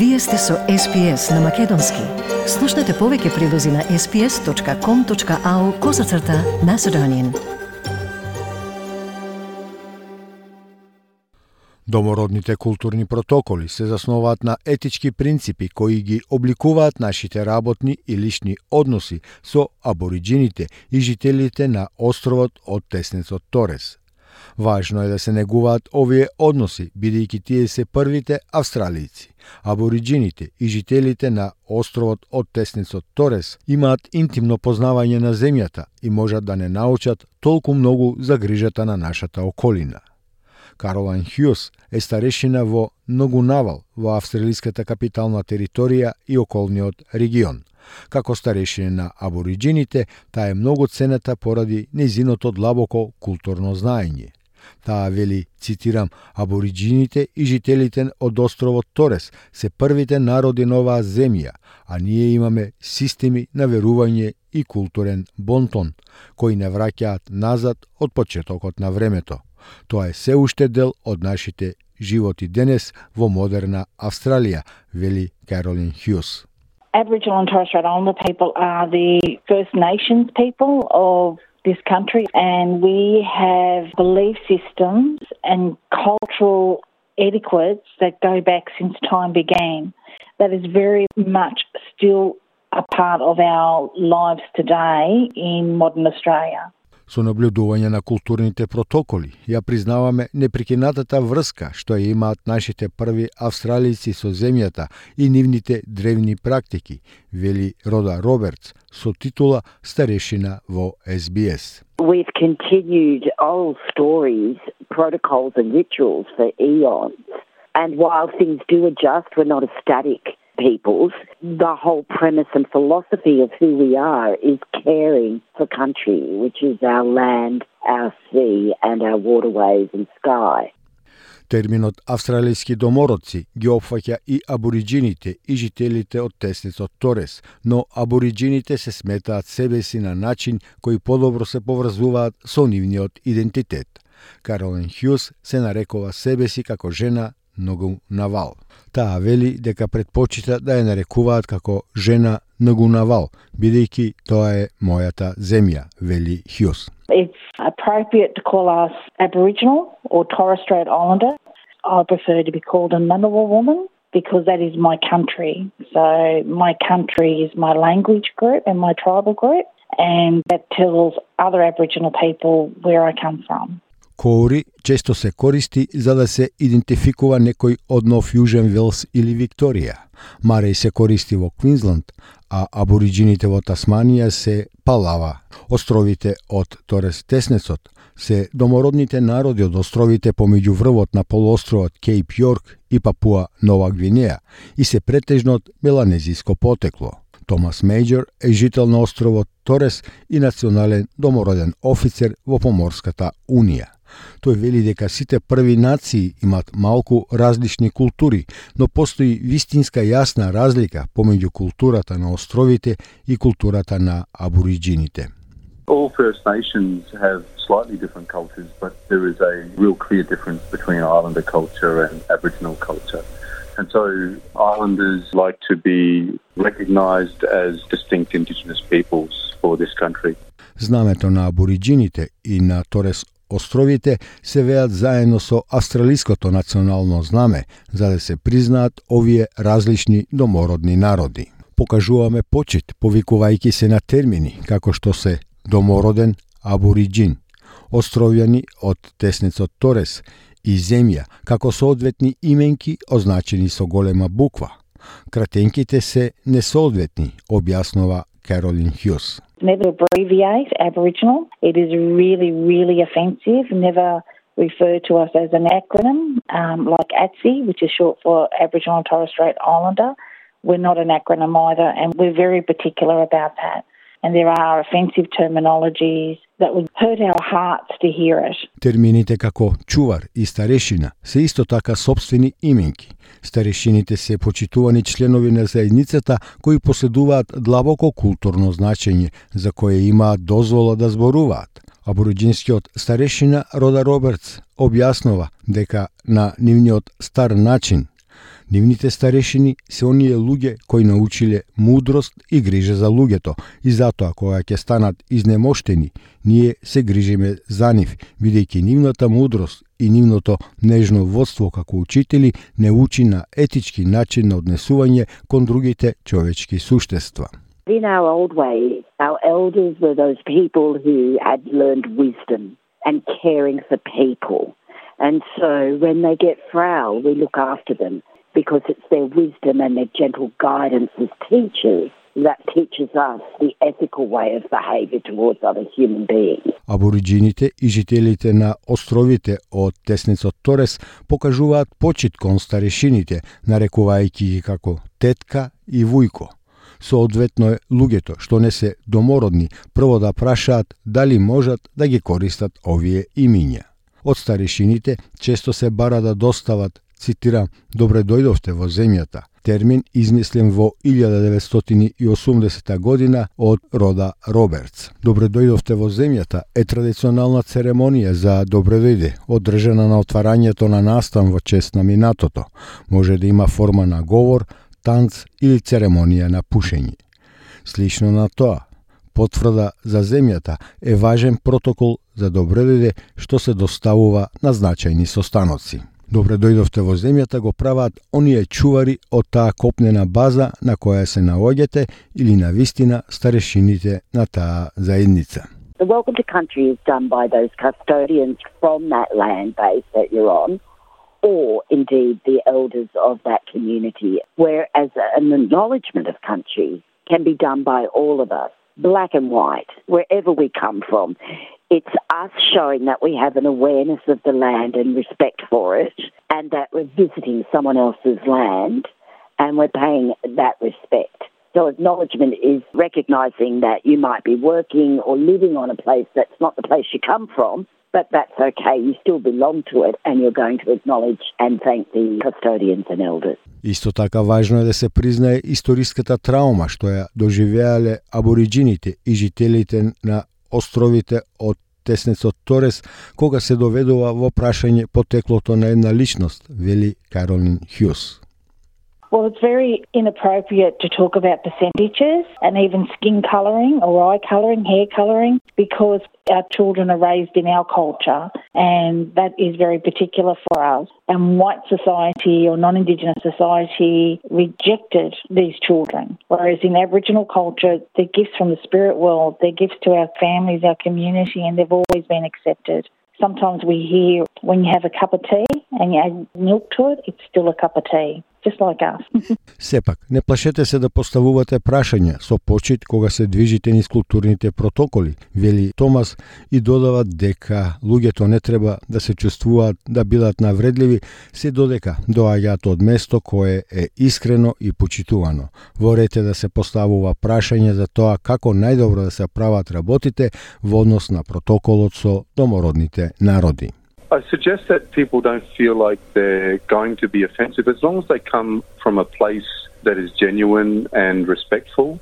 Вие сте со SPS на Македонски. Слушнете повеќе прилози на sps.com.au козацрта на Седонин. Домородните културни протоколи се засноваат на етички принципи кои ги обликуваат нашите работни и лични односи со абориджините и жителите на островот од Теснецот Торес. Важно е да се негуваат овие односи, бидејќи тие се првите австралијци. Абориджините и жителите на островот од Теснецот Торес имаат интимно познавање на земјата и можат да не научат толку многу за грижата на нашата околина. Каролан Хјус е старешина во Ногунавал, во австралиската капитална територија и околниот регион. Како старешина на абориджините, таа е многу цената поради незиното длабоко културно знаење. Таа вели, цитирам, абориджините и жителите од островот Торес се првите народи на оваа земја, а ние имаме системи на верување и културен бонтон, кои не враќаат назад од почетокот на времето. Тоа е се уште дел од нашите животи денес во модерна Австралија, вели Каролин Хјус. Aboriginal and Torres Strait Islander people are the First Nations people of this country, and we have belief systems and cultural etiquettes that go back since time began. That is very much still a part of our lives today in modern Australia. Со наблюдување на културните протоколи, ја признаваме непрекинатата врска што ја имаат нашите први австралици со земјата и нивните древни практики, вели Рода Робертс со титула Старешина во SBS. We've continued old stories, protocols and rituals for eons. And while things do adjust, we're not a static peoples, the whole premise and philosophy of who we are is caring for country, which is our land, our sea, and our waterways and sky. Терминот австралијски домородци ги опфаќа и абориджините и жителите од теснецот Торес, но абориджините се сметаат себе си на начин кој подобро се поврзуваат со нивниот идентитет. Каролин Хјус се нарекува себе си како жена многу навал. Таа вели дека предпочита да ја нарекуваат како жена многу навал, бидејќи тоа е мојата земја, вели Хјус. It's appropriate to call us Aboriginal or Torres Strait Islander. I prefer to be called a Ngunnawal woman because that is my country. So my country is my language group and my tribal group, and that tells other Aboriginal people where I come from. Коури често се користи за да се идентификува некој од Нов Јужен Велс или Викторија. Мареј се користи во Квинсленд, а абориджините во Тасманија се Палава. Островите од Торес Теснецот се домородните народи од островите помеѓу врвот на полуостровот Кейп Јорк и Папуа Нова Гвинеја и се претежно од меланезиско потекло. Томас Мейджор е жител на островот Торес и национален домороден офицер во Поморската Унија. Тој вели дека сите први нации имат малку различни култури, но постои вистинска јасна разлика помеѓу културата на островите и културата на абориджините. All First Nations have slightly different cultures, but there is a real clear difference between Islander culture and Aboriginal culture. And so Islanders like to be recognised as distinct Indigenous peoples for this country. Знамето на абориджините и на Торес островите се веат заедно со австралиското национално знаме за да се признаат овие различни домородни народи. Покажуваме почит повикувајќи се на термини како што се домороден абориджин, островјани од теснецот Торес и земја како соодветни именки означени со голема буква. Кратенките се несоодветни, објаснува Carolyn Hughes. Never abbreviate Aboriginal. It is really, really offensive. Never refer to us as an acronym um, like ATSI, which is short for Aboriginal and Torres Strait Islander. We're not an acronym either, and we're very particular about that. And there are offensive terminologies that would hurt our hearts to hear it. Термините како чувар и старешина се исто така собствени именки. Старешините се почитувани членови на заедницата кои поседуваат длабоко културно значење за кое имаат дозвола да зборуваат. Абориджинскиот старешина Рода Робертс објаснува дека на нивниот стар начин Нивните старешини се оние луѓе кои научиле мудрост и грижа за луѓето и затоа кога ќе станат изнемоштени, ние се грижиме за нив, бидејќи нивната мудрост и нивното нежно водство како учители не учи на етички начин на однесување кон другите човечки суштества. In our old ways, our elders were those people who had learned wisdom and caring for people. And so when they get frail, we look after them because it's their wisdom and their gentle guidance as teachers that teaches us the ethical way of behavior towards other human beings. Абориджините и жителите на островите од Тесницот Торес покажуваат почит кон старешините, нарекувајќи ги како тетка и вујко. Соодветно е луѓето што не се домородни прво да прашаат дали можат да ги користат овие имиња. Од старешините често се бара да достават цитирам, добре дојдовте во земјата, термин измислен во 1980 година од Рода Робертс. Добре дојдовте во земјата е традиционална церемонија за добре дојде, одржана на отварањето на настан во чест на минатото. Може да има форма на говор, танц или церемонија на пушење. Слично на тоа, потврда за земјата е важен протокол за добре дојде што се доставува на значајни состаноци. Добре дојдовте во земјата го прават оние чувари од таа копнена база на која се наоѓате или на вистина старешините на таа заедница. The welcome to country is done by those custodians from that land base that you're on, or indeed the elders of that community, whereas an acknowledgement of country can be done by all of us, black and white, wherever we come from. It's us showing that we have an awareness of the land and respect for it, and that we're visiting someone else's land and we're paying that respect. So, acknowledgement is recognizing that you might be working or living on a place that's not the place you come from, but that's okay. You still belong to it, and you're going to acknowledge and thank the custodians and elders. Исто така важно е да се признае историската траума што ја доживеале абориджините и жителите на островите од Теснецот Торес, кога се доведува во прашање потеклото на една личност, вели Каролин Хјус. Well, it's very inappropriate to talk about percentages and even skin colouring or eye colouring, hair colouring, because our children are raised in our culture and that is very particular for us. And white society or non Indigenous society rejected these children, whereas in Aboriginal culture, they're gifts from the spirit world, they're gifts to our families, our community, and they've always been accepted. Sometimes we hear when you have a cup of tea and you add milk to it, it's still a cup of tea. Just like us. Сепак, не плашете се да поставувате прашања со почит кога се движите низ културните протоколи, вели Томас и додава дека луѓето не треба да се чувствуваат да бидат навредливи, се додека доаѓаат од место кое е искрено и почитувано. Ворете да се поставува прашање за тоа како најдобро да се прават работите во однос на протоколот со домородните народи. I suggest that people don't feel like they're going to be offensive as long as they come from a place that is genuine and respectful.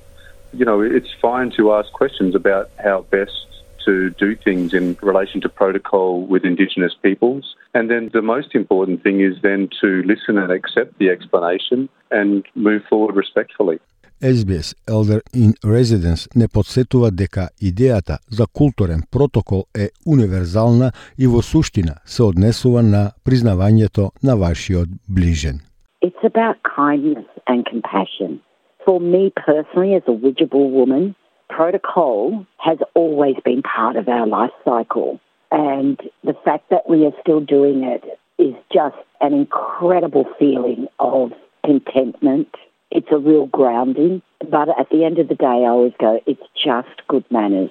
You know, it's fine to ask questions about how best to do things in relation to protocol with Indigenous peoples. And then the most important thing is then to listen and accept the explanation and move forward respectfully. SBS Elder in Residence не подсетува дека идејата за културен протокол е универзална и во суштина се однесува на признавањето на вашиот ближен. It's about kindness and compassion. For me personally, as a widgeable woman, protocol has always been part of our life cycle. And the fact that we are still doing it is just an incredible feeling of contentment it's a real grounding. But at the end of the day, I always go, it's just good manners.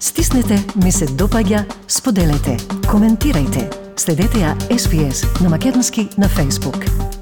Стиснете, ми се допаѓа, споделете, коментирајте. Следете ја SPS на Македонски на Facebook.